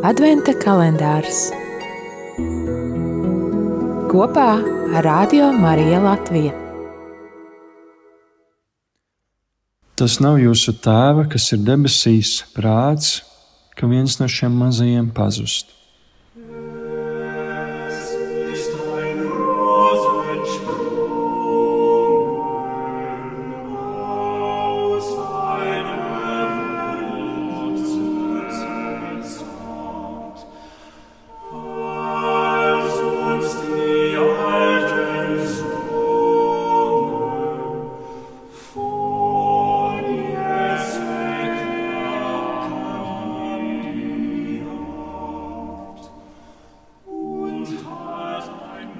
Adventa kalendārs kopā ar Radio Mariju Latviju. Tas nav jūsu tēva, kas ir debesīs, prāts, ka viens no šiem mazajiem pazust.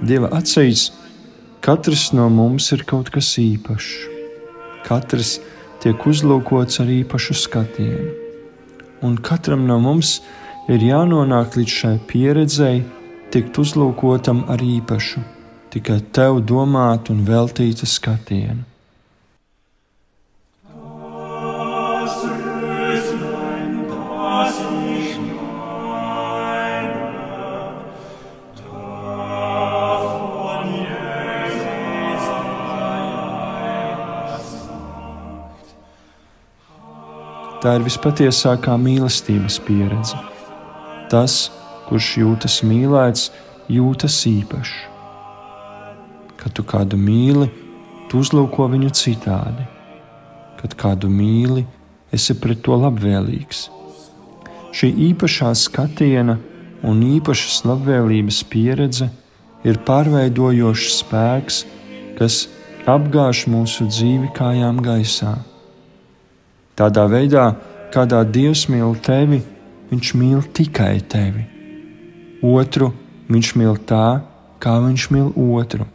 Dieva acīs katrs no mums ir kaut kas īpašs. Katrs tiek uzlūkots ar īpašu skatienu. Un katram no mums ir jānonāk līdz šai pieredzei, tikt uzlūkotam ar īpašu, tikai tev domāt un veltīta skatienu. Tā ir vispatiesākā mīlestības pieredze. Tas, kurš jūtas mīlēts, jūtas īpašs. Kad tu kādu mīli, tu uzlūko viņu citādi. Kad kādu mīli, esi pret to labvēlīgs. Šī īpašā skatiena un īpašas labvēlības pieredze ir pārveidojošs spēks, kas apgāž mūsu dzīvi kājām gaisā. Tādā veidā, kādā Dievs mīl tevi, Viņš mīl tikai tevi. Otru Viņš mīl tā, kā Viņš mīl otru.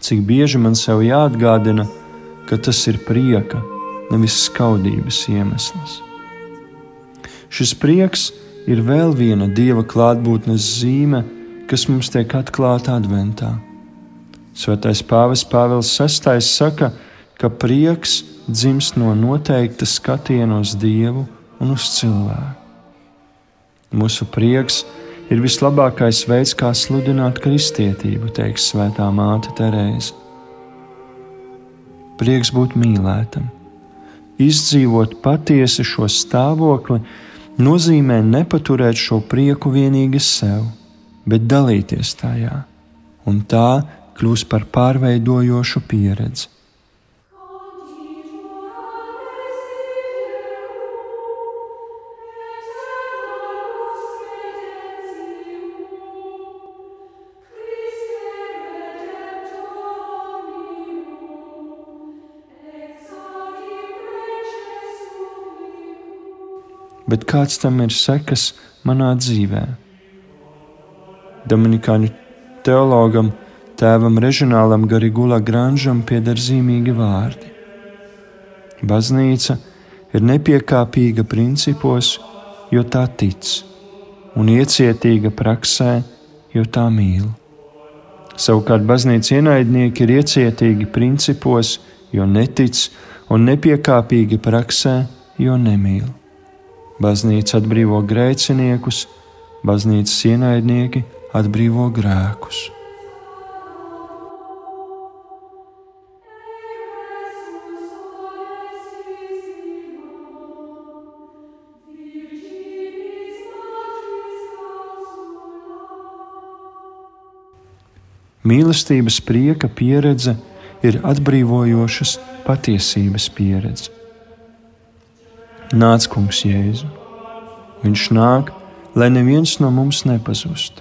Cik bieži man sev jāatgādina, ka tas ir prieka, nevis skaudības iemesls. Šis prieks ir vēl viena dieva klātbūtnes zīme, kas mums tiek atklāta adventā. Svētais Pāvils Pāvils VI saka, ka prieks dzimst no noteikta skatiena uz Dievu un uz cilvēku. Mūsu prieks ir ir vislabākais veids, kā sludināt kristietību, teiks Svētā Māte Terēze. Prieks būt mīlētam, izdzīvot patiesi šo stāvokli, nozīmē nepaturēt šo prieku vienīgi sev, bet dalīties tajā, un tā kļūst par pārveidojošu pieredzi. Bet kāds tam ir sekas manā dzīvē. Dominikāņu teologam, tēvam Režinālam Garigula Granžam pieder zīmīgi vārdi. Baznīca ir nepiekāpīga principos, jo tā tic, un iecietīga praksē, jo tā mīl. Savukārt baznīcas ienaidnieki ir iecietīgi principos, jo netic, un nepiekāpīgi praksē, jo nemīl. Baznīca atbrīvo grēciniekus, baznīcas ienaidnieki atbrīvo grēkus. Mīlestības prieka pieredze ir atbrīvojošas patiesības pieredze. Nāc, Kungs, Jēzu. Viņš nāk, lai neviens no mums nepazustu.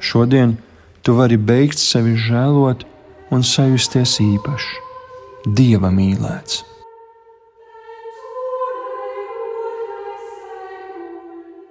Šodien tu vari beigt sevi žēlot un sajusties īpašs, dieva mīlēts.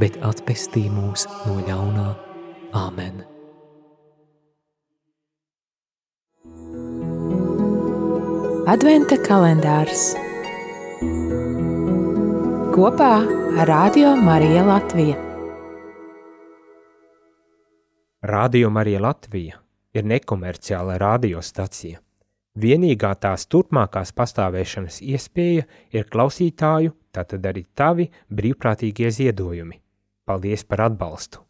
bet atpestī mūs no ļaunā. Āmen! Adventa kalendārs kopā ar Radio Mariju Latviju. Radio Marija Latvija ir nekomerciāla radiostacija. Vienīgā tās turpmākās pastāvēšanas iespēja ir klausītāju, tātad arī tavi brīvprātīgie ziedojumi. Paldies par atbalstu!